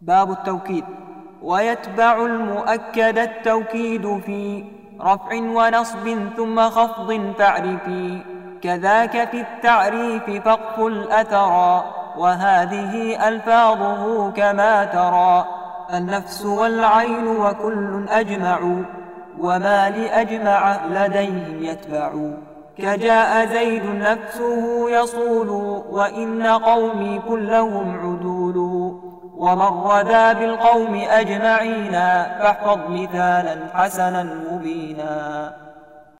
باب التوكيد. ويتبع المؤكد التوكيد في رفع ونصب ثم خفض تعرفي كذاك في التعريف فاقف الأثرا وهذه ألفاظه كما ترى. النفس والعين وكل أجمع وما لأجمع لديهم يتبع. كجاء زيد نفسه يصول وإن قومي كلهم عدول. ومر ذا بالقوم أجمعين فاحفظ مثالا حسنا مبينا